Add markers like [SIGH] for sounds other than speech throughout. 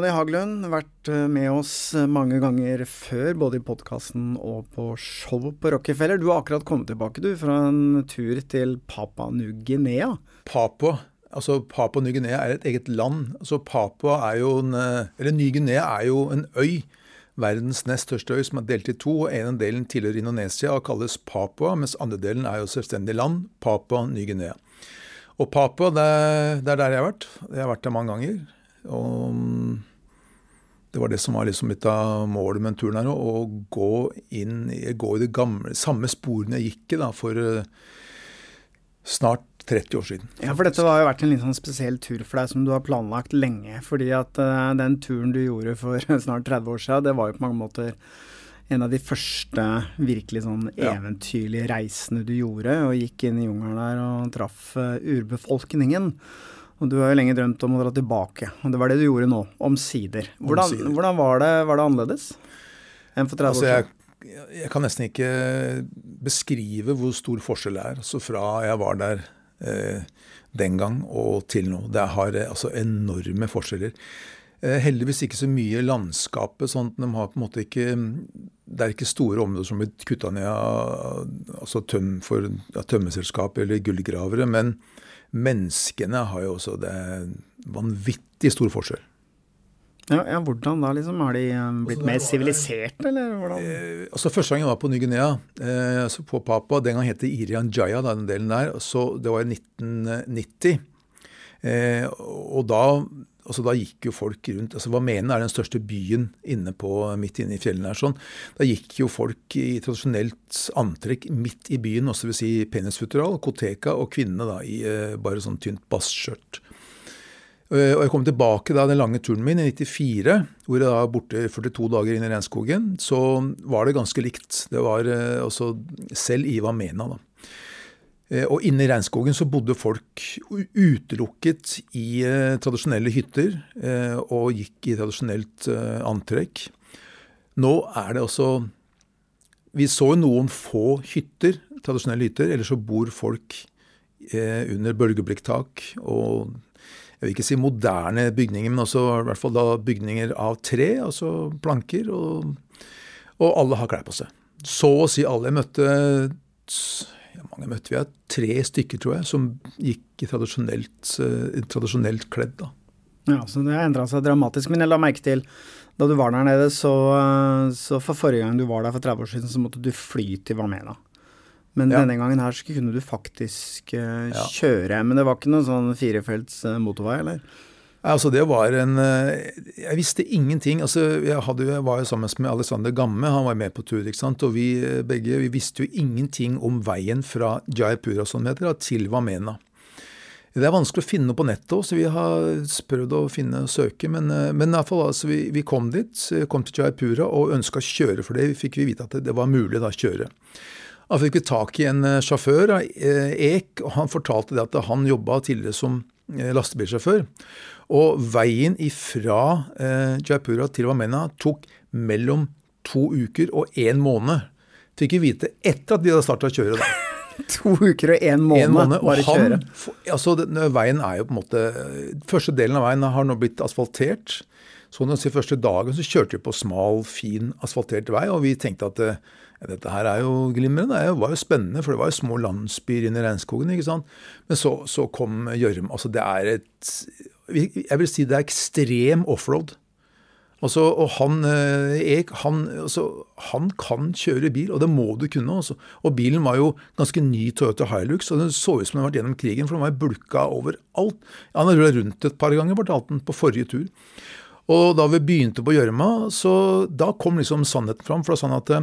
Jonny Haglund, vært eh, med oss mange ganger før, både i podkasten og på show på Rockefeller. Du har akkurat kommet tilbake, du, fra en tur til Papua New-Guinea. Papua, altså Papua Ny-Guinea er et eget land. Altså Papua er jo en, eh, eller Ny-Guinea er jo en øy. Verdens nest største øy som er delt i to. og av delen tilhører Indonesia og kalles Papua, mens andre delen er jo selvstendig land, Papua Ny-Guinea. Og Papua, det, det, er der jeg har vært. Jeg har vært der mange ganger. Og mm, det var det som var liksom litt av målet med turen her. Å gå inn gå i de gamle, samme sporene jeg gikk i da, for uh, snart 30 år siden. Ja, for dette har jo vært en litt sånn spesiell tur for deg som du har planlagt lenge. Fordi at uh, den turen du gjorde for snart 30 år siden, det var jo på mange måter en av de første virkelig sånn eventyrlige reisene du gjorde, og gikk inn i jungelen der og traff uh, urbefolkningen. Og du har jo lenge drømt om å dra tilbake, og det var det du gjorde nå, omsider. Hvordan, omsider. hvordan var, det, var, det, annerledes enn for 30 altså, år siden? Jeg, jeg, kan nesten ikke beskrive hvor stor forskjell det er. Altså fra jeg var der eh, den gang og til nå. Det har eh, altså enorme forskjeller. Eh, heldigvis ikke så mye landskapet. sånn at de har på en måte ikke, Det er ikke store områder som blir kutta ned av altså tøm for ja, tømmeselskap eller gullgravere. Men menneskene har jo også det vanvittig stor forskjell. Ja, ja, Hvordan da? liksom? Har de um, blitt mer siviliserte, eller hvordan? Eh, altså Første gang jeg var på Ny-Guinea, eh, altså på Papa, den gang het det Irian Jaya, den delen der. så Det var i 1990. Eh, og da altså Da gikk jo folk rundt altså Vamene er den største byen inne på, midt inne i fjellene. her sånn. Da gikk jo folk i tradisjonelt antrekk midt i byen, også vil si penisfutural, koteka, og kvinnene da i uh, bare sånn tynt bastskjørt. Uh, og jeg kom tilbake da den lange turen min i 94, hvor jeg da borte 42 dager inn i regnskogen. Så var det ganske likt. Det var uh, også selv i Vamena, da. Eh, og inne i regnskogen så bodde folk utelukket i eh, tradisjonelle hytter eh, og gikk i tradisjonelt antrekk. Nå er det også Vi så jo noen få hytter, tradisjonelle hytter, eller så bor folk under bølgeblikktak og jeg vil ikke si moderne bygninger, men også i hvert fall da bygninger av tre, altså planker, og, og alle har klær på seg. Så å si alle. Jeg møtte ja, mange møtte vi, tre stykker, tror jeg, som gikk i tradisjonelt, uh, tradisjonelt kledd. da. Ja, så det har endra seg dramatisk. Men jeg la merke til, da du var der nede, så, eh, så, for forrige gang du var der for 30 år siden, så måtte du fly til Vamena. Men ja. denne gangen her så kunne du faktisk ja. kjøre. Men det var ikke noen sånn firefelts motorvei, eller? Altså det var en eh, Jeg visste ingenting. altså Jeg, hadde, jeg var jo sammen med Alexander Gamme, han var med på tur. ikke sant, Og vi eh, begge vi visste jo ingenting om veien fra Jaipura som heter, til Vamena. Det er vanskelig å finne noe på nettet så vi har prøvd å finne og søke. Men, eh, men i hvert fall, altså, vi, vi, kom dit, kom til Jaipura og ønska å kjøre. For det fikk vi vite at det, det var mulig da å kjøre. Da fikk vi tak i en sjåfør, Ek, og han fortalte det at han jobba tidligere som lastebilsjåfør. Og veien ifra eh, Jaipura til Vamena tok mellom to uker og én måned. Fikk vi vite etter at de hadde starta å kjøre. da. [LAUGHS] to uker og én måned, en måned bare og han, altså, den, Veien er jo på en måte Første delen av veien har nå blitt asfaltert. Så den første dagen så kjørte vi på smal, fin, asfaltert vei, og vi tenkte at ja, dette her er jo glimrende. Det var jo spennende, for det var jo små landsbyer inne i regnskogen. ikke sant? Men så, så kom gjørme. Altså, det er et jeg vil si det er ekstrem offroad. Altså, og han, jeg, eh, han, altså, han, kan kjøre bil, og det må du kunne. Altså. Og bilen var jo ganske ny Toyota Hilux, og den så ut som den hadde vært gjennom krigen, for den var bulka overalt. Han har rulla rundt et par ganger, fortalte han på forrige tur. Og da vi begynte på gjørma, så da kom liksom sannheten fram. For da sa han at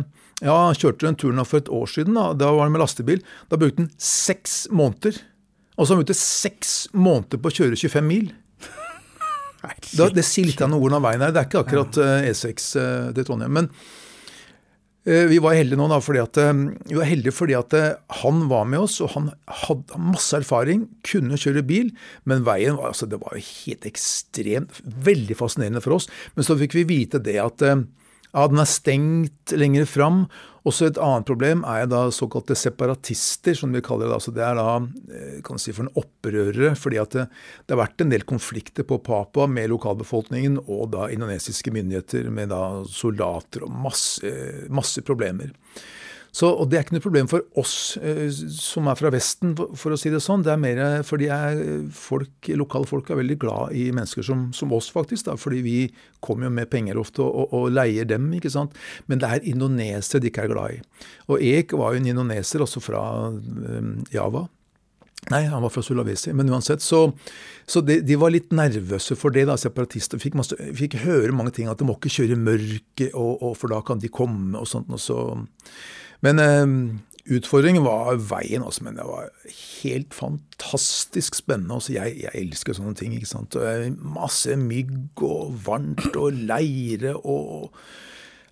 ja, han kjørte den turen for et år siden, da, da var han med lastebil. Da brukte han seks måneder. Og så brukte seks måneder på å kjøre 25 mil. [LAUGHS] Da, det sier litt om av veien her. Det er ikke akkurat uh, E6 uh, til Trondheim. Men vi var heldige nå da, fordi at, vi var heldige fordi at han var med oss, og han hadde masse erfaring, kunne kjøre bil, men veien var, altså, det var jo helt ekstremt Veldig fascinerende for oss. Men så fikk vi vite det at Ja, den er stengt lenger fram. Også et annet problem er da såkalte separatister, som vi kaller det. Altså det er da eh, kan si for en opprørere, fordi at det, det, har vært en del konflikter på Papua med lokalbefolkningen og da indonesiske myndigheter med da soldater og masse, masse problemer. Så, og Det er ikke noe problem for oss eh, som er fra Vesten, for, for, å si det sånn. Det er mer fordi folk, lokale folk er veldig glad i mennesker som, som oss, faktisk. Da, fordi vi kommer jo med penger ofte og, og, og, leier dem. ikke sant? Men det er indonesere de ikke er glad i. Og Ek var jo en indoneser, også fra eh, Java. Nei, han var fra Sulawesi. Men uansett, så, så de, de, var litt nervøse for det, da, separatister. Fikk, masse, fikk høre mange ting, at de må ikke kjøre i mørket, og, og, for da kan de komme, og sånt. Og så men eh, utfordringen var veien, altså, men det var helt fantastisk spennende. Altså, jeg, jeg, elsker sånne ting. ikke sant? Og masse mygg og varmt og leire og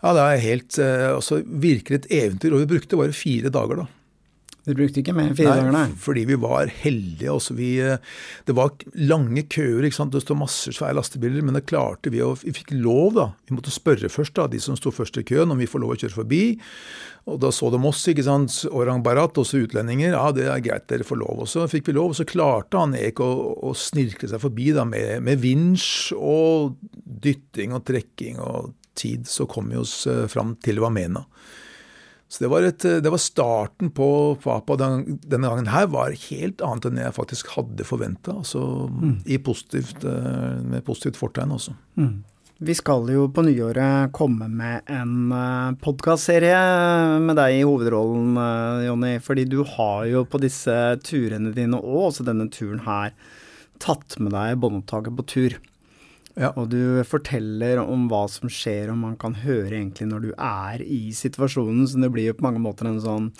Ja, det er helt eh, altså, Virkelig et eventyr. Og vi brukte bare fire dager, da. Du brukte ikke mer enn fire dager, nei? Fordi vi var heldige. Også vi, eh, det var lange køer. ikke sant? Det sto masse svære lastebiler, men det klarte vi. Og vi fikk lov, da. Vi måtte spørre først, da, de som sto først i køen, om vi får lov å kjøre forbi. Og da så de oss, ikke sant. Orang Barat, også utlendinger. Ja, det er greit, dere får lov. Og så fikk vi lov, og så klarte han Ek å, å snirkle seg forbi da, med, med vinsj og dytting og trekking og tid. Så kom vi oss eh, fram til Vamena. Så det var, et, det var, starten på Papa den, denne gangen her var helt annet enn jeg faktisk hadde forventa. Altså, mm. positivt, eh, med positivt fortegn også. Mm. Vi skal jo på nyåret komme med en eh, podkastserie med deg i hovedrollen, eh, Jonny. Fordi du har jo på disse turene dine, og også denne turen her, tatt med deg båndopptaket på tur. Ja. Og du forteller om hva som skjer, og man kan høre egentlig når du er i situasjonen. Så det blir jo på mange måter en sånn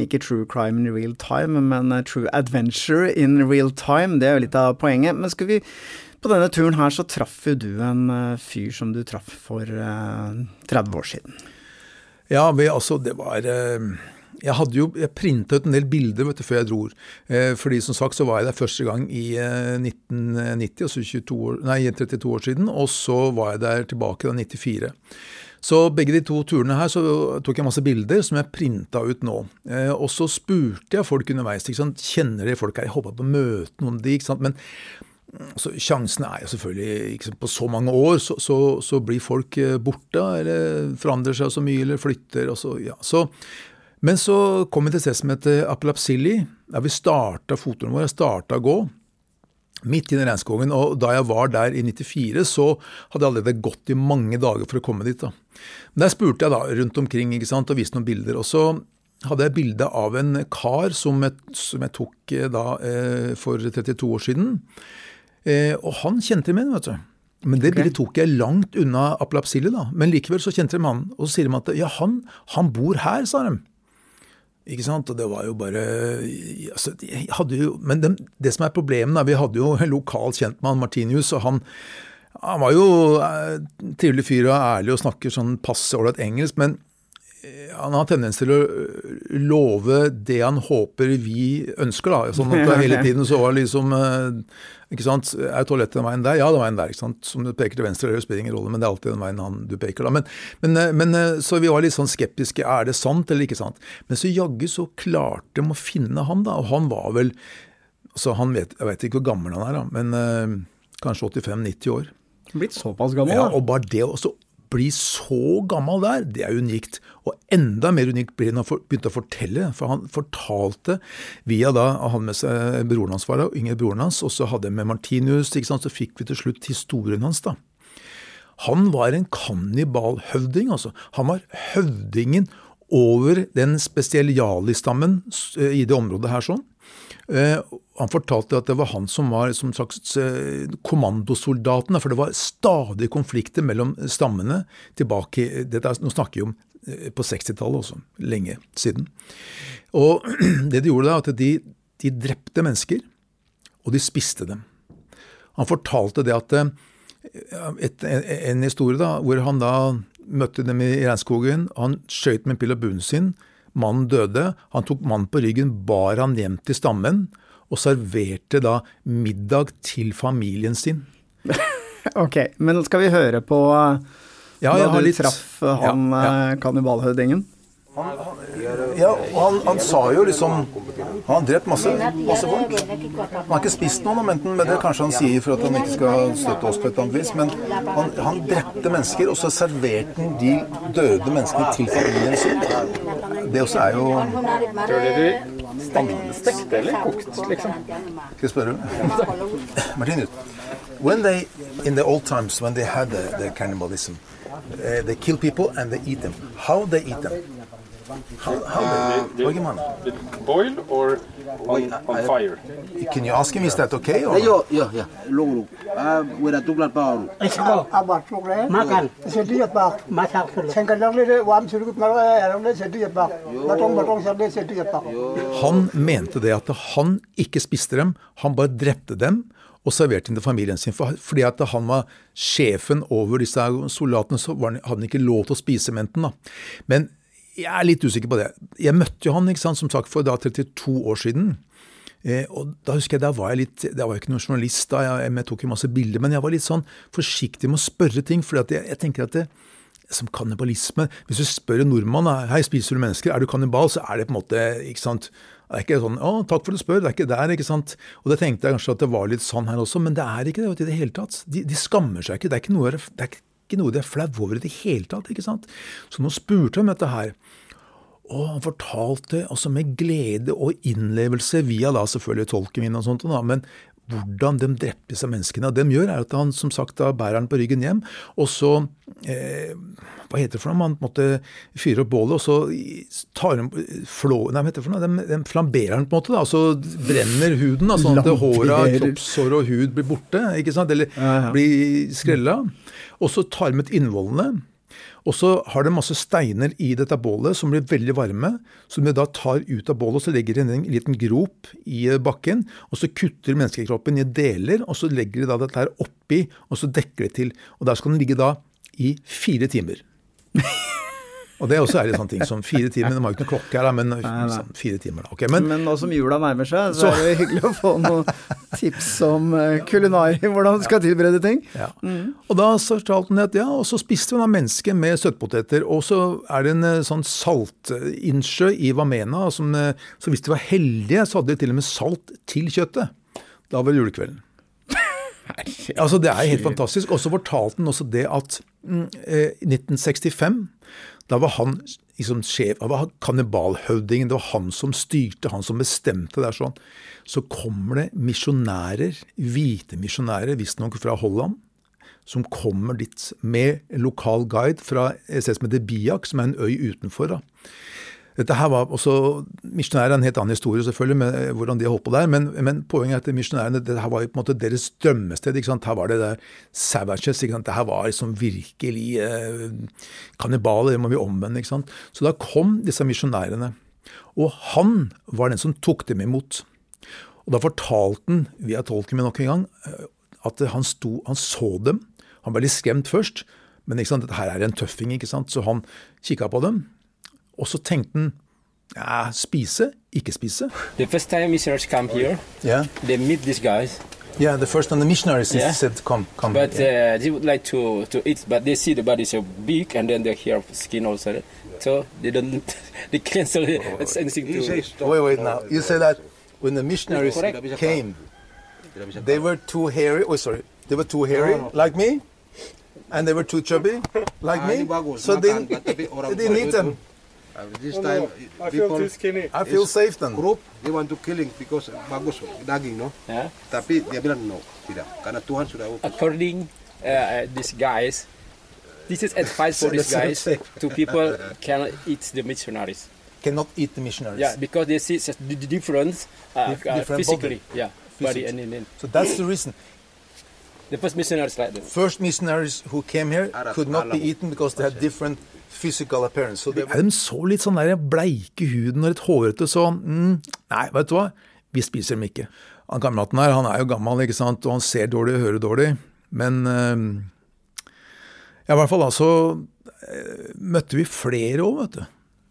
ikke true crime in real time, men true adventure in real time. Det er jo litt av poenget. Men skal vi på denne turen her så traff jo du en uh, fyr som du traff for eh, 30 år siden. Ja, men altså det var jeg hadde jo, jeg printa ut en del bilder vet du, før jeg dro. Eh, fordi som sagt så var jeg der første gang i eh, 1990, altså år, nei, 32 år siden. Og så var jeg der tilbake da 94. Så begge de to turene her så tok jeg masse bilder som jeg printa ut nå. Eh, og så spurte jeg folk underveis. ikke sant, Kjenner de folk her? Jeg håpa på å møte noen av de, ikke sant. Men så Sjansen er jo selvfølgelig ikke På så mange år så, så, så, blir folk eh, borte, eller forandrer seg så mye, eller flytter. og så, ja. Så men så kom vi til et sted som heter Apelapsilli, der vi starta fotturen vår. Jeg starta å gå midt inn i regnskogen. Og da jeg var der i 94, så hadde jeg allerede gått i mange dager for å komme dit. da. Men Der spurte jeg da rundt omkring ikke sant, og viste noen bilder. Og så hadde jeg bilde av en kar som jeg, som jeg tok eh, da eh, for 32 år siden. Eh, og han kjente meg, vet du. Men det okay. bildet tok jeg langt unna Apelapsilli, da. Men likevel så kjente de han, og så sier de at ja, han, han bor her, sa de. Ikke sant? Og det var jo bare altså, jo, Men det, det, som er problemet, da, vi hadde jo en lokal kjentmann, Martinius, og han, han var jo eh, trivelig fyr og ærlig og snakker sånn passe ålreit engelsk, men han har tendens til å eh, love det han håper vi ønsker. da, sånn at [LAUGHS] Hele tiden så var liksom ikke sant? Er toalettet den veien der? Ja, den veien der. ikke sant? Som du peker til venstre eller høyre, spiller ingen rolle, men det er alltid den veien han, du peker. da. Men, men, eh, men, Så vi var litt sånn skeptiske. Er det sant eller ikke sant? Men så jaggu så klarte de å finne han, da. Og han var vel altså han vet, Jeg vet ikke hvor gammel han er, da, men øh, kanskje 85-90 år. Blitt såpass gammel? Ja, og bare det også bli så gammel der, det er unikt. Og enda mer unikt blir det når han begynte å fortelle. For han fortalte via da han med seg broren hans var og yngre broren hans, og så hadde jeg med Martinus, ikke sant, så fikk vi til slutt historien hans. da. Han var en kannibalhøvding, altså. Han var høvdingen over den spesielle jali-stammen i det området her sånn. Eh, han fortalte at det var han som var som slags eh, kommandosoldaten, for det var stadig konflikter mellom stammene tilbake dette, Nå snakker vi om eh, på 60-tallet også, lenge siden. Og [CLEARS THROAT] det de gjorde da, at de, de drepte mennesker, og de spiste dem. Han fortalte det at et, en historie da, hvor han da møtte dem i regnskogen. Han skjøt med en pil og bunnen sin. Mannen døde. Han tok mannen på ryggen, bar han hjem til stammen og serverte da middag til familien sin. [LAUGHS] ok, men skal vi høre på Ja, da du litt- traff eh, han Ja, ja. Eh, kannibalhøvdingen? Ja, og han, han sa jo liksom Han har drept masse, masse folk. Han har ikke spist noen, men, men det kanskje han sier for at han ikke skal støtte oss på et eller annet vis. Men han, han drepte mennesker, og så serverte han de døde menneskene til familien sin. Det også er jo Stekt eller kokt, liksom? Skal jeg spørre? Martinus, when they, in the old times, when they had the, the cannibalism, uh, they kill people and they eat them. How they eat them? How, how uh, Hva gjør man? Boil or on, on fire? Can you ask him, is that okay? Or? Yo, yo, ya. Lulu. Ah, wera tuklat paru. abat progre Makan. sedi pak Masak sulu. sengkadang le wam suru ngara aram le sedi pak batong batong serde sedi pak Han mente det at han ikke spiste dem, han bare drepte dem og serverte dem til familien sin. Fordi at han var sjefen over disse soldatene, så hadde han ikke lov til å spise menten. da. Men jeg er litt usikker på det. Jeg møtte jo han ikke sant, som sagt, for da 32 år siden. Eh, og da husker jeg, da var jeg litt, da var jeg ikke noen journalist, da, jeg, jeg tok jo masse bilder, men jeg var litt sånn forsiktig med å spørre ting. for jeg, jeg tenker at det, som kannibalisme Hvis du spør en nordmann hei, spiser du mennesker, er du kannibal, så er det på en måte ikke sant, Det er ikke sånn 'Å, takk for at du spør', det er ikke der, ikke sant. Og det tenkte jeg kanskje at det var litt sånn her også, men det er ikke det vet i det hele tatt. De, de skammer seg ikke. Det er ikke noe, det er ikke noe de er flau over i det hele tatt. ikke sant. Så nå spurte han om dette her. Og han fortalte altså med glede og innlevelse, via da selvfølgelig tolken min og sånt, da, men hvordan de drepte disse menneskene. Det de gjør, er at han som sagt da bærer han på ryggen hjem, og så eh, Hva heter det for noe? Man måtte fyre opp bålet, og så tar de flå... Nei, hva heter det for noe? De, de flamberer den på en måte, da, og så brenner huden, da, sånn at håra, kroppshår og hud blir borte, ikke sant? Eller blir skrella. Og så tar de ut innvollene. Og så har de masse steiner i dette bålet som blir veldig varme, som de da tar ut av bålet og så legger de en liten grop i bakken. Og så kutter menneskekroppen i deler, og så legger de da dette her oppi, og så dekker de til. Og der skal den ligge da i fire timer. [LAUGHS] Og det også er også sånne ting som fire timer, Det var jo ikke noe klokke her, men sånn, fire timer da. Okay, men Men nå som jula nærmer seg, så, er det hyggelig å få noen tips om kulinari, hvordan du skal tilberede ting. Ja. Og da så fortalte han at ja, og så spiste vi av mennesker med søtpoteter. Og så er det en eh, sånn saltinnsjø i Vamena, som, eh, så hvis de var heldige, så hadde de til og med salt til kjøttet. Da var det julekvelden. Altså Det er helt fantastisk. Og så fortalte han også det at mm, eh, i 1965, da var han liksom sjef, han var kannibalhøvdingen, det var han som styrte, han som bestemte der sånn. Så kommer det misjonærer, hvite misjonærer, visstnok fra Holland, som kommer dit med lokal guide fra et sted som heter Biak, som er en øy utenfor. da. Dette her var også, Misjonærer er en helt annen historie selvfølgelig, med eh, hvordan de holdt på der, men, men poenget er at misjonærene, det her var jo på en måte deres drømmested. ikke sant? Her var det der savages. ikke sant? Det her var liksom virkelig eh, kannibaler, det må vi omvende. ikke sant? Så da kom disse misjonærene. Og han var den som tok dem imot. Og da fortalte han, via tolken min nok en gang, eh, at han, sto, han så dem. Han ble litt skremt først, men ikke sant, dette her er en tøffing, ikke sant? så han kikka på dem. Og så tenkte han ja, spise, ikke spise. The first time missionaries come here, Yeah, they meet these guys, yeah the first time the missionaries Yeah. said, come, come. but uh, they would like to, to eat, but they see the body so big, and then they hear skin also, so they don't, [LAUGHS] they cancel it. It's anything to. Wait, wait, now. You say that when the missionaries came, they were too hairy. Oh, sorry. They were too hairy, like me. And they were too chubby, like Ah, me. So they, makan, tapi [LAUGHS] they didn't eat them. Uh, This time people skinny. I feel safe then. group they want to killing because bagus daging no. Yeah. Tapi dia bilang no, tidak. Karena Tuhan sudah utus. According uh, these guys, this is advice for [LAUGHS] these guys safe. to people cannot eat the missionaries. Cannot eat the missionaries. Yeah, because they see such the the difference uh, Dif- uh, different physically. body. Yeah, body Physics. and then So that's the reason. the first missionaries like that. First missionaries who came here Arab, could not be eaten because they had different physical appearance. So they de så litt sånn der bleike i huden og litt hårete, så mm, Nei, vet du hva? Vi spiser dem ikke. Han kameraten her, han er jo gammel, ikke sant, og han ser dårlig og hører dårlig. Men øh, ja, i hvert fall da så øh, møtte vi flere òg, vet du.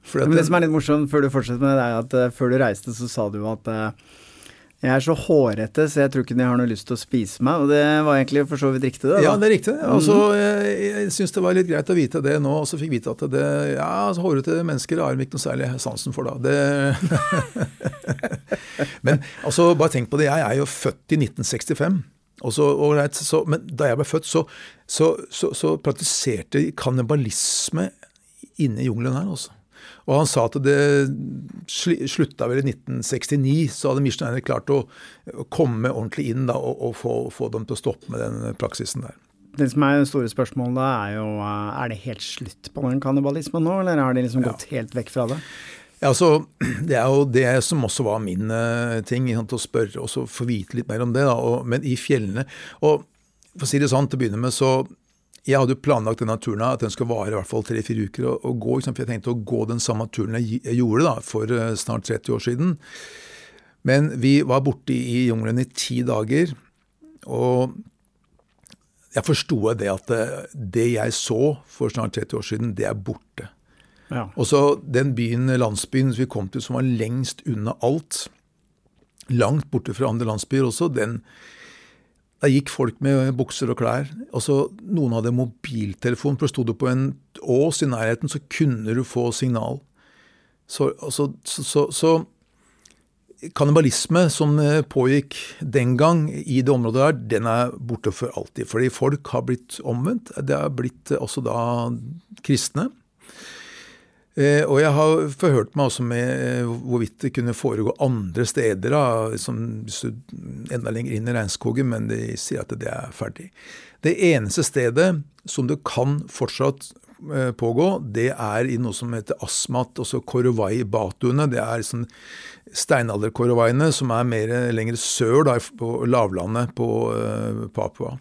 Fordi at Men det som er litt morsomt før du fortsetter med det, er at uh, før du reiste, så sa du at eh, Jeg er så hårete, så jeg tror ikke de har noe lyst til å spise meg. Og det var egentlig for så vidt riktig, det. da. Ja, det er riktig. Altså, jeg jeg syns det var litt greit å vite det nå, og så fikk vite at det ja, altså, hårete mennesker har de ikke noe særlig sansen for, da. [LAUGHS] Men altså, bare tenk på det. Jeg er jo født i 1965. Og så, right, så, men da jeg ble født, så, så, så, så praktiserte kannibalisme inne i jungelen her, altså. Og han sa at det slutta vel i 1969, så hadde misjonærene klart å, komme ordentlig inn da, og, og få, få dem til å stoppe med den praksisen der. Det som er store spørsmålet, er jo eh, er det helt slutt på den kannibalismen nå, eller har de liksom gått helt vekk fra det? Ja, altså, Det er jo det som også var min eh, ting, å spørre og få vite litt mer om det. da, og, Men i fjellene og For å si det sånn, til å begynne med, så Jeg hadde jo planlagt denne turen at den skulle vare i hvert fall tre-fire uker. og gå, for Jeg tenkte å gå den samme turen jeg, gjorde da, for eh, snart 30 år siden. Men vi var borte i jungelen i ti dager. Og jeg forsto det at det, det jeg så for snart 30 år siden, det er borte. Ja. Og så den byen, landsbyen som vi kom til som var lengst unna alt, langt borte fra andre landsbyer også, den, der gikk folk med bukser og klær. Og så Noen hadde mobiltelefon, for sto du på en ås i nærheten, så kunne du få signal. Så, altså, så, så, så kannibalisme som eh, pågikk den gang i det området der, den er borte for alltid. Fordi folk har blitt omvendt. Det har blitt eh, også da kristne. Eh, og jeg har forhørt meg også med eh, hvorvidt det kunne foregå andre steder, da, som enda lenger inn i regnskogen, men de sier at det er ferdig. Det eneste stedet som det kan fortsatt eh, pågå, det er i noe som heter Asmat, også Korovai Batuene. Det er sånn steinalderkorovaiene som er mer lenger sør, da, på lavlandet på eh, Papua.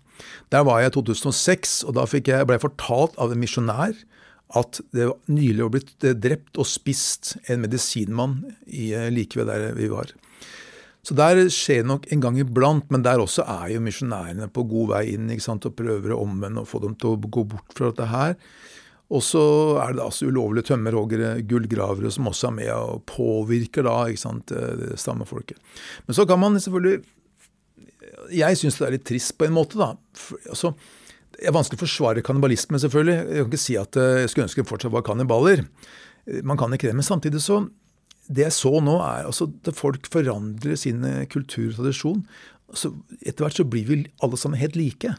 Der var jeg i 2006, og da jeg, ble jeg fortalt av en misjonær at det nylig var blitt drept og spist en medisinmann i, eh, like ved der vi var. Så der skjer det nok en gang iblant, men der også er jo misjonærene på god vei inn og prøver å omvende og få dem til å gå bort fra dette her. Og så er det altså ulovlige tømmerhoggere, gullgravere, som også er med og påvirker da, ikke sant, eh, stammefolket. Men så kan man selvfølgelig Jeg syns det er litt trist på en måte, da. For, altså, det er vanskelig å forsvare kannibalisme, selvfølgelig. Jeg kan ikke si at eh, jeg skulle ønske det fortsatt var kannibaler. Eh, Man kan ikke det. Men samtidig så Det jeg så nå, er altså at folk forandrer sin eh, kultur og tradisjon. Etter hvert så blir vi alle sammen helt like.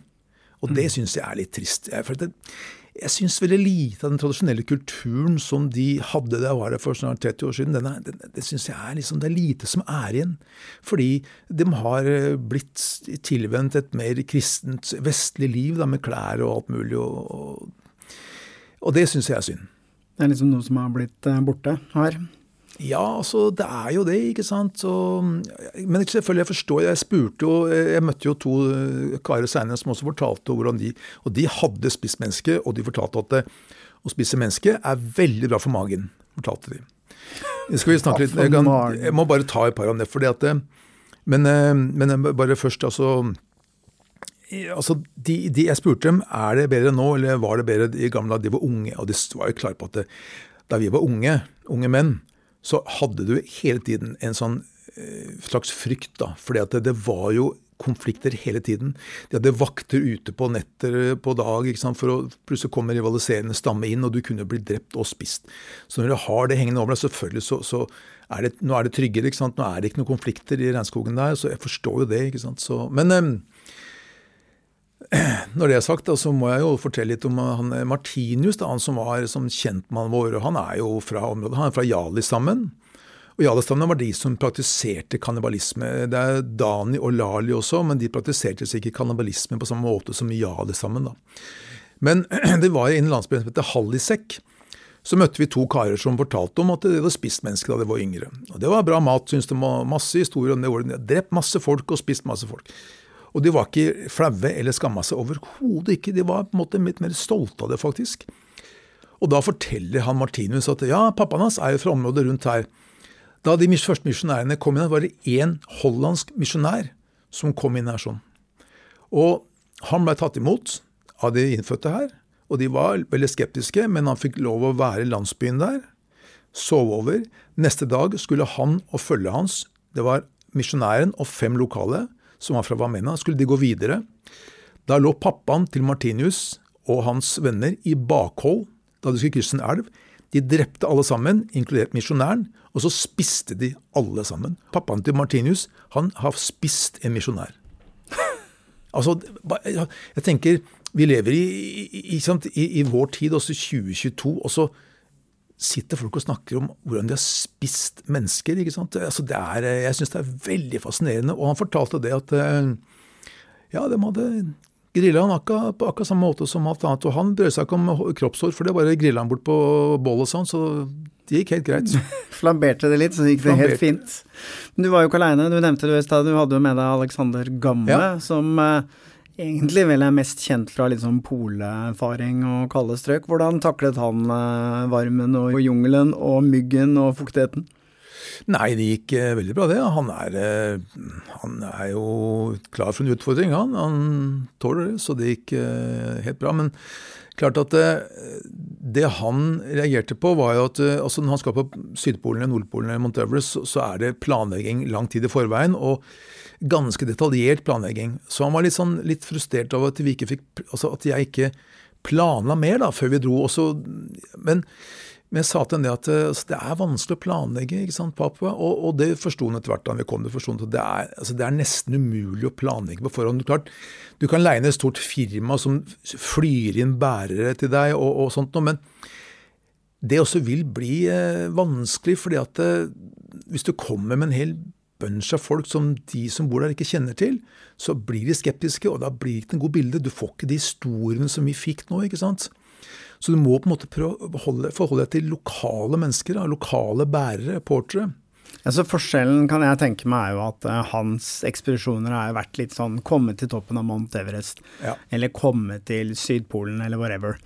Og det syns jeg er litt trist. For det, jeg syns veldig lite av den tradisjonelle kulturen som de hadde da jeg var der for snart 30 år siden, den er, den, det syns jeg er liksom, det er lite som er igjen. Fordi de har eh, blitt tilvendt et mer kristent, vestlig liv da, med klær og alt mulig. Og, og, og det syns jeg er synd. Det er liksom noe som har blitt eh, borte her. Ja, altså det er jo det, ikke sant. Så, men selvfølgelig, jeg forstår. Jeg spurte jo Jeg møtte jo to eh, karer seinere som også fortalte hvordan de Og de hadde spist menneske, og de fortalte at det, å spise menneske er veldig bra for magen. fortalte de. Det skal vi snakke litt jeg, kan, jeg må bare ta et par om det. fordi at det- Men, eh, men bare først, altså altså, de, de jeg spurte dem er det bedre nå, eller var det bedre i gamle dager de var unge. Og de var jo klare på at det, da vi var unge, unge menn, så hadde du hele tiden en sånn eh, slags frykt, da. For det, det var jo konflikter hele tiden. De hadde vakter ute på netter på dag, for å plutselig komme rivaliserende stamme inn, og du kunne bli drept og spist. Så når du har det hengende over deg, selvfølgelig så, så er det, nå er det tryggere. Nå er det ikke noen konflikter i regnskogen der, så jeg forstår jo det. ikke så, Men eh, når det er sagt, da, så må jeg jo fortelle litt om han eh, Martinius, da, han som var som kjentmannen vår. Han er jo fra området, han er fra Jali-stammen. Og Jali-stammen var de som praktiserte kannibalisme. Det er Dani og Lali også, men de praktiserte ikke kannibalisme på samme måte som Jali-stammen. Men [CLEARS THROAT] det var i en landsby som heter Hallisek. Så møtte vi to karer som fortalte om at de hadde spist mennesker da de var yngre. Og Det var bra mat, syntes de. Masse historier om det. De drept masse folk og spist masse folk. Og de var ikke flaue eller skamma seg overhodet ikke. De var på en måte litt mer stolte av det, faktisk. Og da forteller han Martinus at ja, pappaen hans er jo fra området rundt her. Da de første misjonærene kom inn her, var det én hollandsk misjonær som kom inn her sånn. Og han ble tatt imot av de innfødte her, og de var veldig skeptiske, men han fikk lov å være i landsbyen der, sove over. Neste dag skulle han og følget hans, det var misjonæren og fem lokale, som var fra Vamena, skulle de gå videre. Da lå pappaen til Martinius og hans venner i bakhold da de skulle krysse en elv. De drepte alle sammen, inkludert misjonæren, og så spiste de alle sammen. Pappaen til Martinius han har spist en misjonær. [LAUGHS] altså, jeg tenker, Vi lever i, i, i, i vår tid, også 2022, og så sitter folk og snakker om hvordan de har spist mennesker. ikke sant? Altså, det er, jeg syns det er veldig fascinerende. Og han fortalte det at eh, ja, de hadde grilla han akkurat på akkurat samme måte som alt annet. Og han brød seg ikke om kroppshår, for det bare grilla han bort på bålet og sånn. Så det gikk helt greit. [LAUGHS] Flamberte det litt, så gikk det Flamberte. helt fint. Men du var jo ikke aleine. Du nevnte det i stad, du hadde jo med deg Alexander Gamme, ja. som eh, egentlig vel er mest kjent fra litt sånn polerfaring og kalde strøk. Hvordan taklet han eh, varmen og jungelen og myggen og fuktigheten? Nei, det gikk eh, veldig bra, det. Han er, eh, han er jo klar for en utfordring, han. Han tåler det, så det gikk helt bra. Men klart at det, det han reagerte på, var jo at altså når han skal på Sydpolen eller Nordpolen eller Mount Everest, så er det planlegging lang tid i forveien. og ganske detaljert planlegging. Så han var litt, sånn, litt frustrert over at, fikk, altså at jeg ikke planla mer da, før vi dro. Også, men men jeg sa til henne at altså, det er vanskelig å planlegge, ikke sant, Papua? Og, og det forsto hun etter hvert da vi kom. Det forstod, det er, altså, det er nesten umulig å planlegge på forhånd. Klart, du kan leie inn et stort firma som flyr inn bærere til deg og, og sånt noe, men det også vil bli eh, vanskelig, fordi at eh, hvis du kommer med en hel bunch av folk som de som bor der ikke kjenner til, så blir de skeptiske, og da blir det ikke en god bilde. Du får ikke de historiene som vi fikk nå, ikke sant. Så du må på en måte forholde deg til lokale mennesker, lokale bærere, portere. Altså Forskjellen kan jeg tenke meg er jo at uh, hans ekspedisjoner har vært litt sånn komme til toppen av Mount Everest, ja. eller komme til Sydpolen, eller whatever.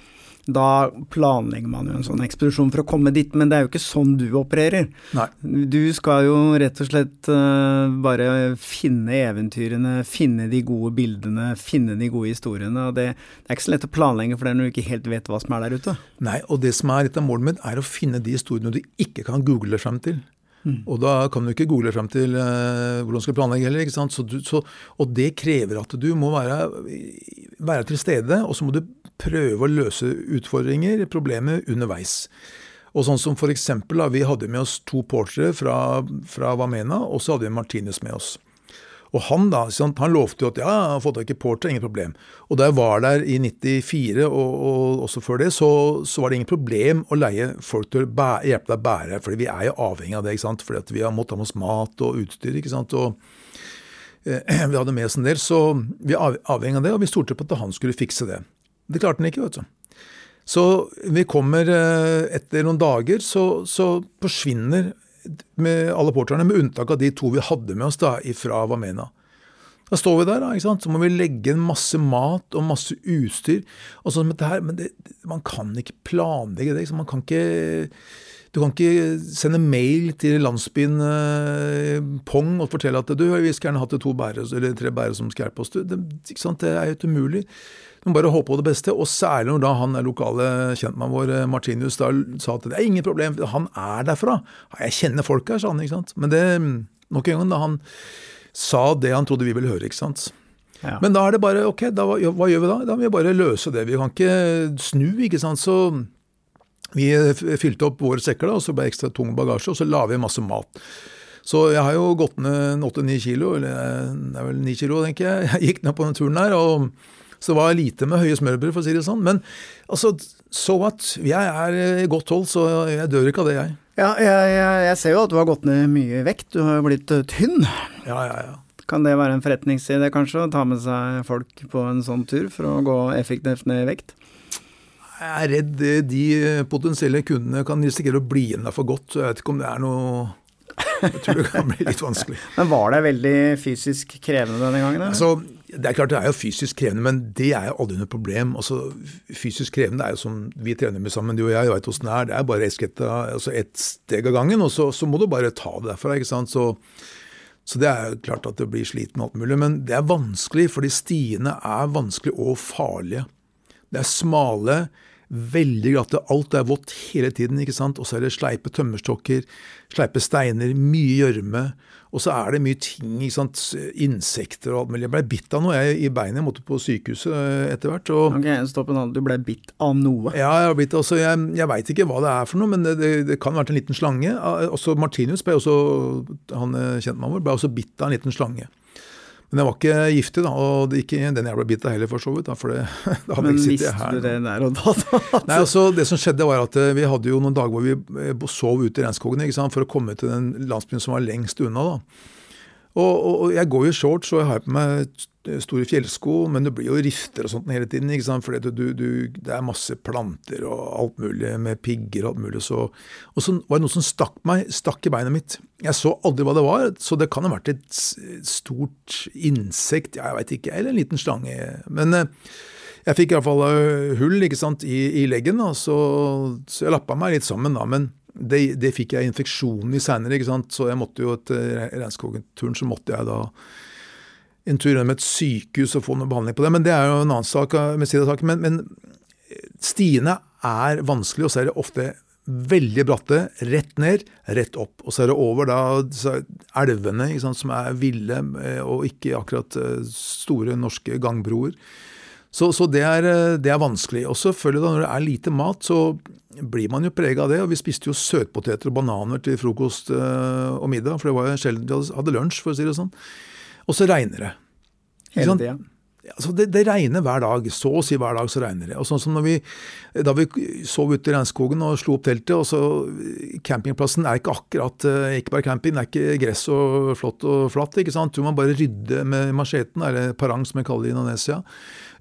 Da planlegger man jo en sånn ekspedisjon for å komme dit, men det er jo ikke sånn du opererer. Nei. Du skal jo rett og slett uh, bare finne eventyrene, finne de gode bildene, finne de gode historiene. og det, det, er ikke så lett å planlegge for det når du ikke helt vet hva som er der ute. Nei, og det som er litt av målet mitt, er å finne de historiene du ikke kan google deg frem til. Mm. Og da kan du ikke google frem til uh, hvordan du skal planlegge heller. ikke sant? Så du, så, og det krever at du må være, være til stede, og så må du prøve å løse utfordringer, problemer, underveis. Og sånn som for eksempel, da, Vi hadde med oss to portere fra, fra Vamena, og så hadde vi Martinez med oss. Og han da, han lovte jo at ja, han har fått tak i porter, ingen problem. Og da jeg var der i 94, og, og også før det, så, så, var det ingen problem å leie folk til å hjelpe deg å bære, fordi vi er jo avhengig av det. ikke sant? Fordi vi har måttet ha med oss mat og utstyr. ikke sant? Og eh, [CLEARS THROAT] Vi hadde med oss en del, så vi er avhengig av det, og vi stolte på at han skulle fikse det. Det klarte han ikke, vet du. Så vi kommer eh, etter noen dager, så, så forsvinner alle porterne, med unntak av de to vi hadde med oss da, fra Wamena. Da står vi der, da, så må vi legge inn masse mat og masse utstyr. og sånn her, Men det, man kan ikke planlegge det. Man kan ikke, du kan ikke sende mail til landsbyen eh, Pong og fortelle at du, vi skulle gjerne hatt to bære, eller tre bærere som skal hjelpe oss. Det, det, det er helt umulig. Må bare håpe på det beste. Og særlig når da han lokale kjentmannen vår, Martinus, da sa at det er ingen problem, han er derfra. Jeg kjenner folk her, sa han. ikke sant? Men det, nok en gang, da han sa det han trodde vi ville høre, ikke sant. Ja. Men da er det bare ok, da, hva, hva gjør vi da? Da må vi bare løse det. Vi kan ikke snu, ikke sant. Så vi fylte opp våre sekker, da, og så ble det ekstra tung bagasje, og så la vi masse mat. Så jeg har jo gått ned 8-9 kilo, eller det er vel 9 kilo, tenker jeg. [LAUGHS] Jeg gikk ned på den turen der. og så det var lite med høye smørbrød, for å si det sånn. Men altså, so what? Jeg er i godt hold, så jeg dør ikke av det, jeg. Ja, jeg, jeg, jeg ser jo at du har gått ned mye vekt. Du har jo blitt eh, tynn. Ja, ja, ja. Kan det være en forretningsidé, kanskje, å ta med seg folk på en sånn tur for å gå effektivt ned i vekt? Jeg er redd de potensielle kundene kan risikere å bli igjen der for godt. Jeg vet ikke om det er noe Jeg tror det kan bli litt vanskelig. [LAUGHS] Men var det veldig fysisk krevende denne gangen? Altså, det er klart det er jo fysisk krevende, men det er jo aldri noe problem. Altså, fysisk krevende er jo som vi trener med sammen, du og jeg, veit åssen det er. Det er bare ett altså et steg av gangen, og så, så, må du bare ta det derfra. ikke sant? Så, så det er jo klart at det blir sliten og alt mulig. Men det er vanskelig, fordi stiene er vanskelig og farlige. Det er smale, veldig glatte. Alt er vått hele tiden, ikke sant. Og så er det sleipe tømmerstokker, sleipe steiner, mye gjørme. Og så er det mye ting, ikke sant. Insekter og alt mulig. Jeg ble bitt av noe jeg, i beinet. Jeg måtte på sykehuset eh, etter hvert. og... Ok, stopp en annen. Du ble bitt av noe? Ja, jeg har blitt, altså, jeg, jeg veit ikke hva det er for noe, men det, det, det kan ha vært en liten slange. Ah, Også Martinus, ble også, han kjente kjentmannen vår, ble også bitt av en liten slange. Men jeg var ikke giftig, da, og det, ikke den jeg ble bitt av heller, for så vidt. Da, for det, [LAUGHS] da hadde Men jeg ikke her. Men visste du det der og da? da? [LAUGHS] Nei, altså Det som skjedde, var at eh, vi hadde jo noen dager hvor vi eh, sov ute i regnskogen ikke sant, for å komme til den landsbyen som var lengst unna. da. Og, og, jeg går jo shorts og jeg har på meg store fjellsko, men det blir jo rifter og sånt hele tiden. ikke sant? For det, er masse planter og alt mulig med pigger og alt mulig. Så, og så var det noe som stakk meg, stakk i beinet mitt. Jeg så aldri hva det var, så det kan ha vært et stort insekt, jeg veit ikke, eller en liten slange. Men eh, jeg fikk iallfall hull ikke sant, i, i leggen, da, så, så jeg lappa meg litt sammen. da, men det, det fikk jeg infeksjon i seinere, så jeg måtte jo etter regnskogen-turen så måtte jeg da en tur gjennom et sykehus og få noe behandling på det. Men det er jo en annen sak. saken, men, men stiene er vanskelig, og så er det ofte veldig bratte. Rett ned, rett opp. Og så er det over da elvene sant, som er ville, eh, og ikke akkurat eh, store norske gangbroer. Så, så det, er, eh, det er vanskelig. Og selvfølgelig da når det er lite mat, så blir man jo prega av det. Og vi spiste jo søtpoteter og bananer til frokost eh, og middag, for det var jo sjelden vi hadde- lunsj, for å si det sånn. Og så regner det. Hele tida? Altså det, det regner hver dag. Så å si hver dag så regner det. Og sånn som vi, Da vi sov ute i regnskogen og slo opp teltet, og så Campingplassen er ikke akkurat eh, Ikke bare camping, det er ikke gress og flott og flatt. ikke sant? Du må bare rydde med macheten, eller parang som vi kaller det i Indonesia.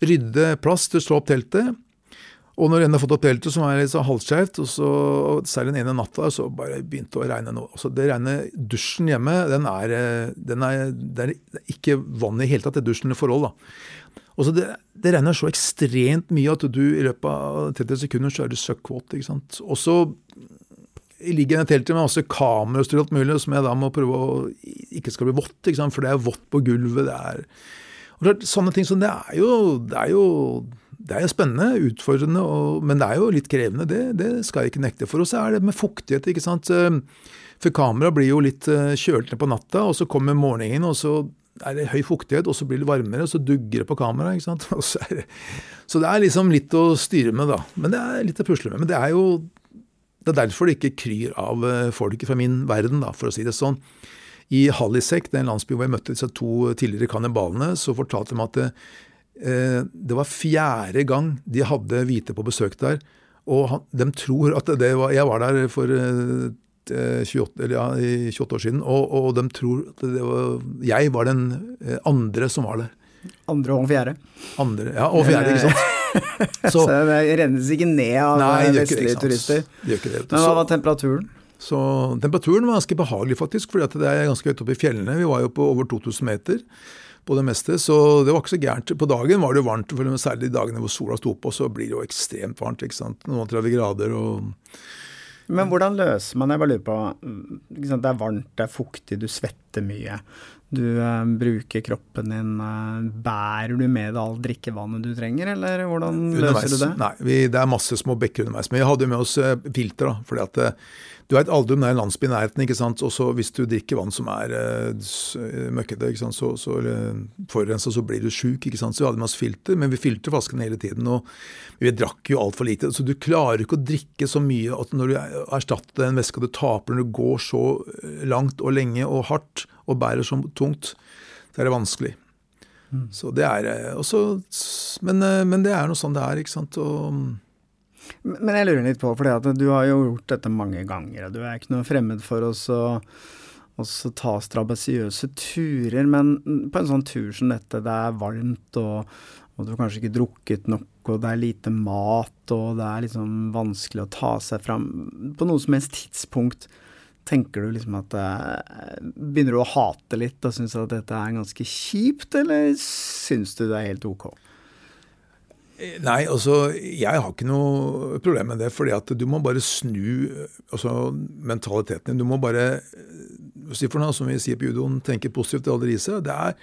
Rydde plass til å slå opp teltet. Og når en har fått opp teltet, som er litt så halvskjevt, og så særlig den ene natta, så bare begynte å regne noe. Altså det regner, Dusjen hjemme, den er, eh, den er, det er ikke vann i hele tatt, det dusjen i forhold. da. Og så det, det regner så ekstremt mye at du i løpet av 30 sekunder så er du søkkvåt. ikke sant? Og så ligger jeg i teltet med masse kamerautstyr og alt mulig, som jeg da må prøve å ikke skal bli vått, ikke sant? for det er vått på gulvet. det er... Og det Sånne ting som det er jo, det er jo, det er jo spennende, utfordrende, og, men det er jo litt krevende. Det, det skal jeg ikke nekte. For oss er det med fuktighet. ikke sant? Eh, For kameraet blir jo litt eh, kjølt ned på natta, og så kommer morgenen, og så er det høy fuktighet, og så blir det varmere, og så dugger det på kameraet. ikke sant? [LAUGHS] Så, det, så det er liksom litt å styre med, da. Men det er litt å pusle med. Men det er jo det er derfor det ikke kryr av eh, folk fra min verden, da, for å si det sånn. I Hallisek, den landsbyen hvor jeg møtte disse to tidligere kannibalene, så fortalte de at det, eh, var fjerde gang de hadde hvite på besøk der. Og han, de tror at det var Jeg var der for eh, 28, eller ja, 28 år siden, og, og de tror at det var Jeg var den eh, andre som var der. Andre og fjerde. Andre, ja, Og fjerde, ikke sant. Så, [LAUGHS] Så, det rennes ikke ned av Nei, det det, vestlige turister. det det. Men hva var temperaturen? Så temperaturen var ganske behagelig, faktisk, fordi det er ganske høyt oppe i fjellene. Vi var jo på over 2000 meter på det meste, så det var ikke så gærent. På dagen var det jo varmt, for særlig de dagene hvor sola sto på, så blir det jo ekstremt varmt. ikke sant? Noen 30 grader og Men hvordan løser man Jeg bare lurer på Det er varmt, det er fuktig, du svetter mye. Du eh, bruker kroppen din eh, Bærer du med deg all drikkevannet du trenger, eller hvordan løser du det? Nei, vi, det er masse små bekker underveis. Men vi hadde jo med oss eh, filter, da. fordi at eh, du vet aldri om det er en landsby i nærheten, ikke sant. Og så hvis du drikker vann som er uh, møkkete, ikke sant, så, så eller forurensa, så blir du sjuk, ikke sant. Så vi hadde med oss filter, men vi filtrer flaskene hele tiden. Og vi drakk jo altfor lite. Så du klarer ikke å drikke så mye at når du erstatter den væska du taper når du går så eh, langt og lenge og hardt og bærer så tungt, så er det vanskelig. Så det er også, men, men det er noe sånn det er, ikke sant. Og, Men jeg lurer litt på, for du har jo gjort dette mange ganger, og du er ikke noe fremmed for å ta strabasiøse turer, men på en sånn tur som dette, det er varmt, og, og du har kanskje ikke drukket nok, og det er lite mat, og det er liksom vanskelig å ta seg fram På noe som helst tidspunkt tenker du liksom at eh, Begynner du å hate litt og synes at dette er ganske kjipt, eller synes du det er helt ok? Nei, altså, jeg har ikke noe problem med det. fordi at du må bare snu altså, mentaliteten din. Du må bare si for noe, som vi sier på judoen, tenke positivt til alle riset. Det er,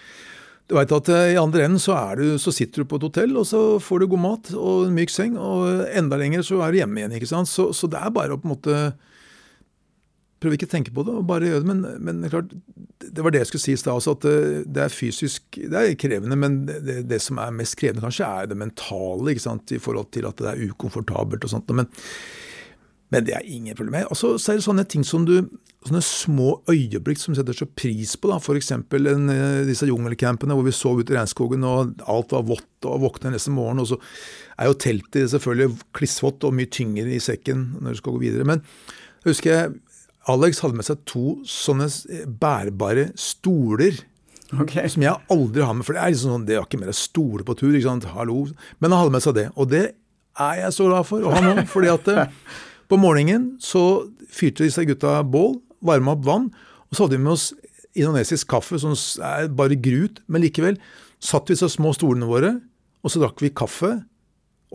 Du veit at eh, i andre enden så, du, så sitter du på et hotell, og så får du god mat og en myk seng, og enda lenger så er du hjemme igjen. ikke sant? Så, så det er bare å på en måte Prøve ikke å tenke på det, og bare gjøre det. Men, men klart, det var det jeg skulle si i stad også, at det, det er fysisk Det er krevende, men det, det som er mest krevende kanskje, er det mentale, ikke sant, i forhold til at det er ukomfortabelt og sånt. Men, men det er ingen problem. Altså, så er det sånne ting som du Sånne små øyeblikk som setter så pris på. da, F.eks. disse jungelcampene hvor vi sov ute i regnskogen og alt var vått og våkna neste morgen. Og så er jo teltet selvfølgelig klissvått og mye tyngre i sekken når du skal gå videre. Men jeg husker jeg Alex hadde med seg to sånne bærbare stoler. Okay. Som jeg aldri har med, for det er liksom sånn, det er ikke mer stole på tur. ikke sant, hallo. Men han hadde med seg det. Og det er jeg så glad for, og han òg. fordi at eh, [LAUGHS] på morgenen så fyrte disse gutta bål, varma opp vann, og så hadde vi med oss indonesisk kaffe, som er bare grut, men likevel satt vi i så små stolene våre, og så drakk vi kaffe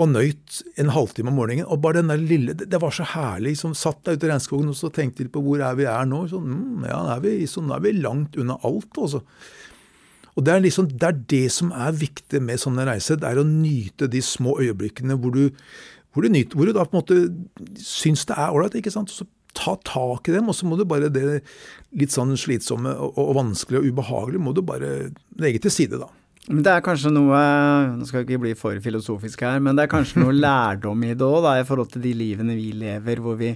og nøyt en halvtime om morgenen. Og bare den der lille Det, var så herlig. som Satt der ute i regnskogen og så tenkte de på hvor er vi er nå. Sånn, mm, ja, nå er, vi, så er vi langt unna alt, altså. Og det er, liksom, det er det som er viktig med sånne reiser. Det er å nyte de små øyeblikkene hvor du, hvor du, nyter, hvor du da på en måte syns det er ålreit. Så ta tak i dem, og så må du bare det litt sånn slitsomme og, og vanskelige og ubehagelige må du bare legge til side, da. Men det er kanskje noe Nå skal vi ikke bli for filosofisk her, men det er kanskje noe [LAUGHS] lærdom i det òg, i forhold til de livene vi lever, hvor vi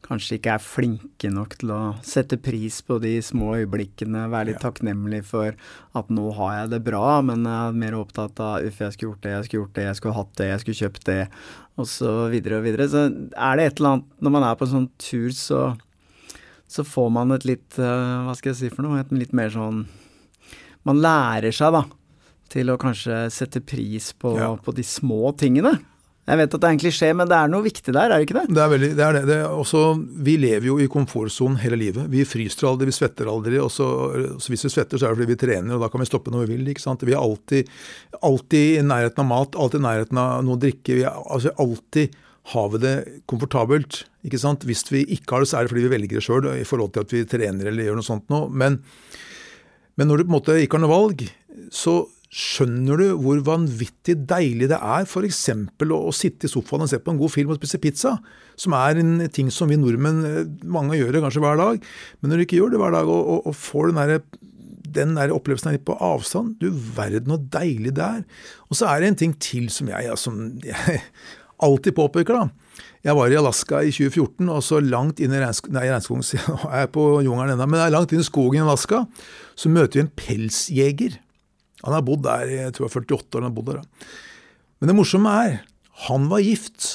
kanskje ikke er flinke nok til å sette pris på de små øyeblikkene, være litt Ja. takknemlig for at nå har jeg det bra, men jeg er mer opptatt av uff, jeg skulle gjort det, jeg skulle gjort det, jeg skulle hatt det, jeg skulle kjøpt det, og så videre og videre. Så er det et eller annet Når man er på en sånn tur, så, så får man et litt eh, Hva skal jeg si for noe? Et litt mer sånn Man lærer seg, da, til å kanskje sette pris på, Ja. på de små tingene. Jeg vet at det er en klisjé, men det er noe viktig der, er det ikke det? Det er veldig, det er det. det er også, vi lever jo i komfortsonen hele livet. Vi fryser aldri, vi svetter aldri. og så, så Hvis vi svetter, så er det fordi vi trener, og da kan vi stoppe når vi vil. ikke sant? Vi er alltid, alltid i nærheten av mat, alltid i nærheten av noe å drikke. Vi er, altså Alltid har vi det komfortabelt. ikke sant? Hvis vi ikke har det, så er det fordi vi velger det sjøl i forhold til at vi trener eller gjør noe sånt noe. Men, men når du på en måte ikke har noe valg, så skjønner du hvor vanvittig deilig det er f.eks. Å, å sitte i sofaen og se på en god film og spise pizza, som er en ting som vi nordmenn eh, mange gjør det kanskje hver dag. Men når du ikke gjør det hver dag og, og, og får den der, den der opplevelsen her litt på avstand, du verden hvor deilig det er. Og så er det en ting til som jeg, som jeg [LAUGHS] alltid påpeker, da. Jeg var i Alaska i 2014, og så langt inn i regnskogen nei, regnskogen [LAUGHS] jeg er på jungelen ennå, men langt inn i skogen i Alaska, så møter vi en pelsjeger. Han har bodd der i jeg tror jeg var 48 år. han har bodd der. da. Men det morsomme er, han var gift.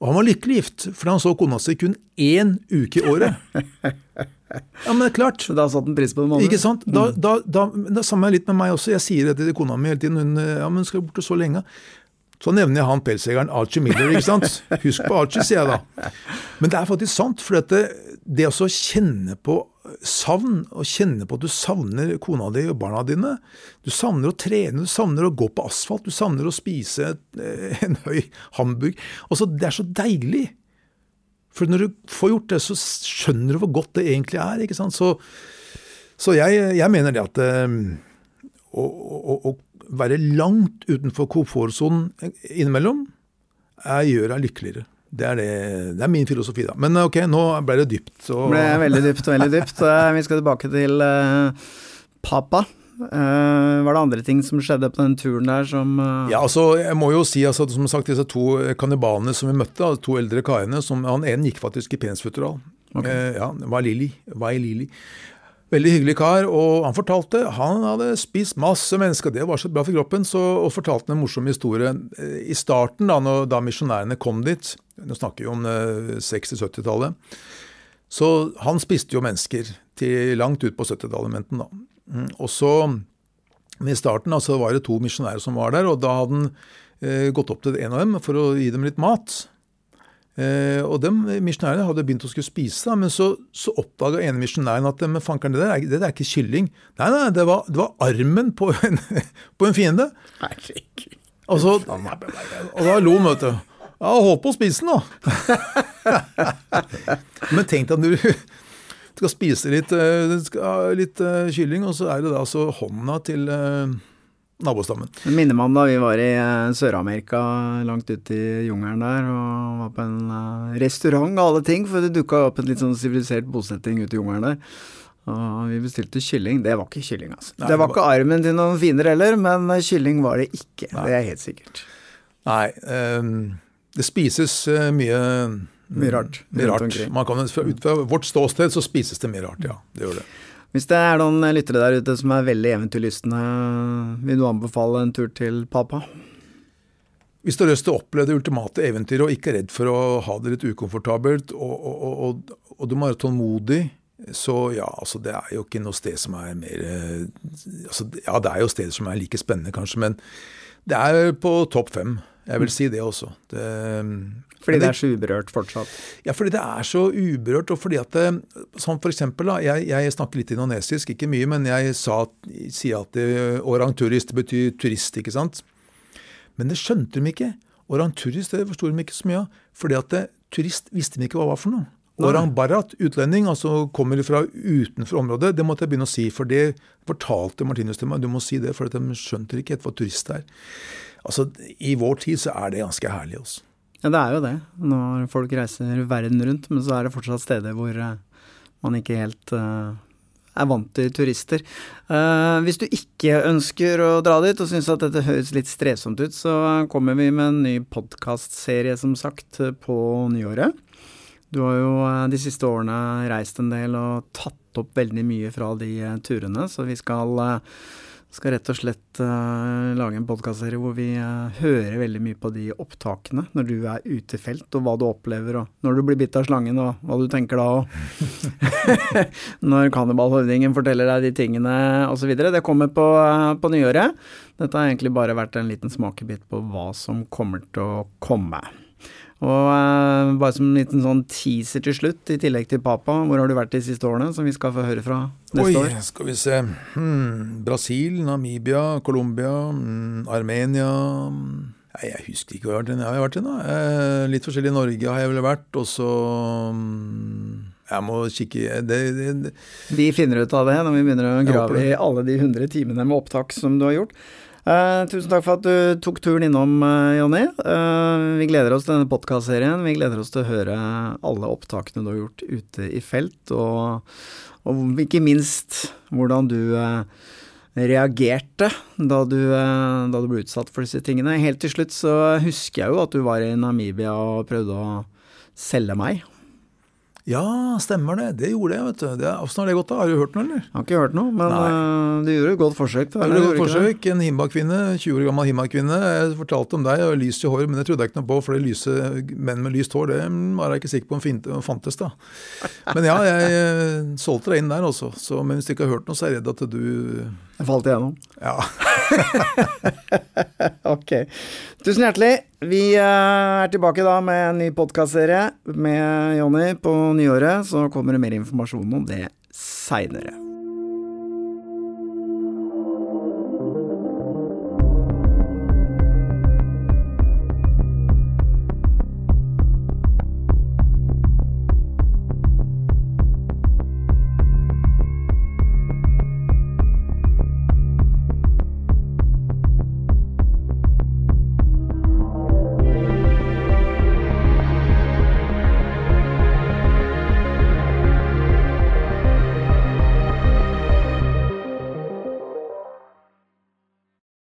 Og han var lykkelig gift, for han så kona si kun én uke i året. [LAUGHS] Ja, men det er klart. Da satte han pris på det. Ikke sant? Da, da, da, det samme er litt med meg også. Jeg sier dette til kona mi hele tiden. Hun ja, men skal borte så lenge. Så nevner jeg han pelsjegeren Archie Miller. ikke sant? Husk på Archie, sier jeg da. Men det er faktisk sant. For dette, det å kjenne på savn, og kjenne på at du savner kona di og barna dine Du savner å trene, du savner å gå på asfalt, du savner å spise eh, en høy hamburg. Altså, det er så deilig. For når du får gjort det, så skjønner du hvor godt det egentlig er. ikke sant? Så, så jeg, jeg mener det at eh, å, å, å være langt utenfor komfortsonen innimellom er, gjør deg lykkeligere. Det er, det, det er min filosofi, da. Men ok, nå ble det dypt. Så, Det ble veldig dypt, veldig [LAUGHS] dypt. Eh, Vi skal tilbake til uh, Papa. Uh, var det andre ting som skjedde på den turen der som uh... Ja, altså, jeg må jo si altså, som sagt, disse to kannibalene som vi møtte, altså, to eldre karene som, Han ene gikk faktisk i pensfutteral. Okay. Uh, ja, det Veldig hyggelig kar, og han fortalte han hadde spist masse mennesker, det var så bra for kroppen, så, og fortalte en morsom historie. Eh, I starten, da, når, da misjonærene kom dit, nå snakker vi om eh, 60-70-tallet, så han spiste jo mennesker til langt ut på 70-tallet, da. Mm, Og så, i starten da, var det to misjonærer som var der, og da hadde han eh, gått opp til en av dem for å gi dem litt mat. Eh, og de misjonærene hadde begynt å skulle spise, da, men så, så oppdaga ene misjonæren at men fankeren, det, der er- det der er ikke kylling. Nei, nei, det var, det var armen på en, [LAUGHS] på en fiende. Herregud. Og, og da lo han, vet du. Ja, holdt på å spise den, da. [LAUGHS] Men tenk deg at du, skal spise litt, eh, litt eh, kylling, og så er det da altså hånda til eh, nabostammen. Det minner meg om da vi var i eh, Sør-Amerika, langt ute i jungelen der, og var på en eh, restaurant av alle ting, for det dukka opp en litt sånn sivilisert bosetting ute i jungelen der. Og vi bestilte kylling. Det var ikke kylling, altså. Nei, det var ikke armen til noen fiender heller, men eh, kylling var det ikke. Det er helt sikkert. Nei, Um, det spises mye Mye rart Mye rart. Man kan, ut fra vårt ståsted så spises det mye rart, ja. Det gjør det. Hvis det er noen lyttere der ute som er veldig eventyrlystne, vil du anbefale en tur til Papa? Hvis du har lyst til å oppleve det ultimate eventyret og ikke er redd for å ha det litt ukomfortabelt, og, og, og, og, du må være tålmodig, så ja, altså det er jo ikke noe sted som er mer eh, altså, Ja, det er jo steder som er like spennende, kanskje, men det er på topp fem. Jeg vil si det også. Det, Fordi det, det er så uberørt fortsatt. Ja, fordi det er så uberørt, og fordi at det, Som for eksempel, da, jeg, jeg snakker litt indonesisk, ikke mye, men jeg sa, sier at det- orang turist betyr turist, ikke sant? Men det skjønte de ikke. Orang turist det forsto de ikke så mye av. fordi at det, turist visste de ikke hva var for noe. Orang barat, utlending, altså kommer fra utenfor området, det måtte jeg begynne å si. For det fortalte Martinus til meg. Du må si det, for de skjønte ikke helt hva turist er. Altså, I vår tid så er det ganske herlig. Også. Ja, det er jo det. Når folk reiser verden rundt, men så er det fortsatt steder hvor eh, man ikke helt uh, er vant til turister. Uh, hvis du ikke ønsker å dra dit og syns at dette høres litt strevsomt ut, så kommer vi med en ny podkastserie, som sagt, på nyåret. Du har jo de siste årene reist en del og tatt opp veldig mye fra de turene, så vi skal eh, skal rett og slett uh, lage en podkastserie hvor vi uh, hører veldig mye på de opptakene når du er ute i felt, og hva du opplever, og når du blir bitt av slangen, og hva du tenker da, og [LAUGHS] når kannibalhøvdingen forteller deg de tingene, osv. Det kommer på, uh, på nyåret. Dette har egentlig bare vært en liten smakebit på hva som kommer til å komme. Og eh, bare som en liten sånn teaser til slutt, i tillegg til Papa, hvor har du vært de siste årene, som vi skal få høre fra neste Oi, år? skal vi se. Hmm, Brasil, Namibia, Colombia, hmm, Armenia hmm. Nei, Jeg husker ikke hvor jeg har vært. Jeg har vært i, da. Eh, litt forskjellig i Norge har jeg vel vært. Og så hmm, Jeg må kikke det, det, det. Vi finner ut av det når vi begynner å grave i alle de 100 timene med opptak som du har gjort. Eh, tusen takk for at du tok turen innom, eh, Jonny. Uh, vi gleder oss til denne podkastserien. Vi gleder oss til å høre alle opptakene du har gjort ute i felt, og, og ikke minst hvordan du reagerte da du, da du ble utsatt for disse tingene. Helt til slutt så husker jeg jo at du var i Namibia og prøvde å selge meg. Ja, stemmer det. Det gjorde jeg, vet du. Det, Åssen har det gått, da? Har du hørt noe, eller? Jeg har ikke hørt noe, men uh, du gjorde et godt forsøk. Det gjorde et godt forsøk. En himmakvinne, 20 år gammel himba-kvinne. Jeg fortalte om deg, og lyst i hår, men det trodde jeg ikke noe på, for det lyse, menn med lyst hår, det var jeg ikke sikker på om fantes, da. Men ja, jeg eh, solgte deg inn der også. Men hvis du ikke har hørt noe, så er jeg redd at du Jeg falt igjennom. Ja. [LAUGHS] Ok. Tusen hjertelig. Vi eh, er tilbake da med en ny podkastserie med Jonny på nyåret. Så kommer det mer informasjon om det seinere.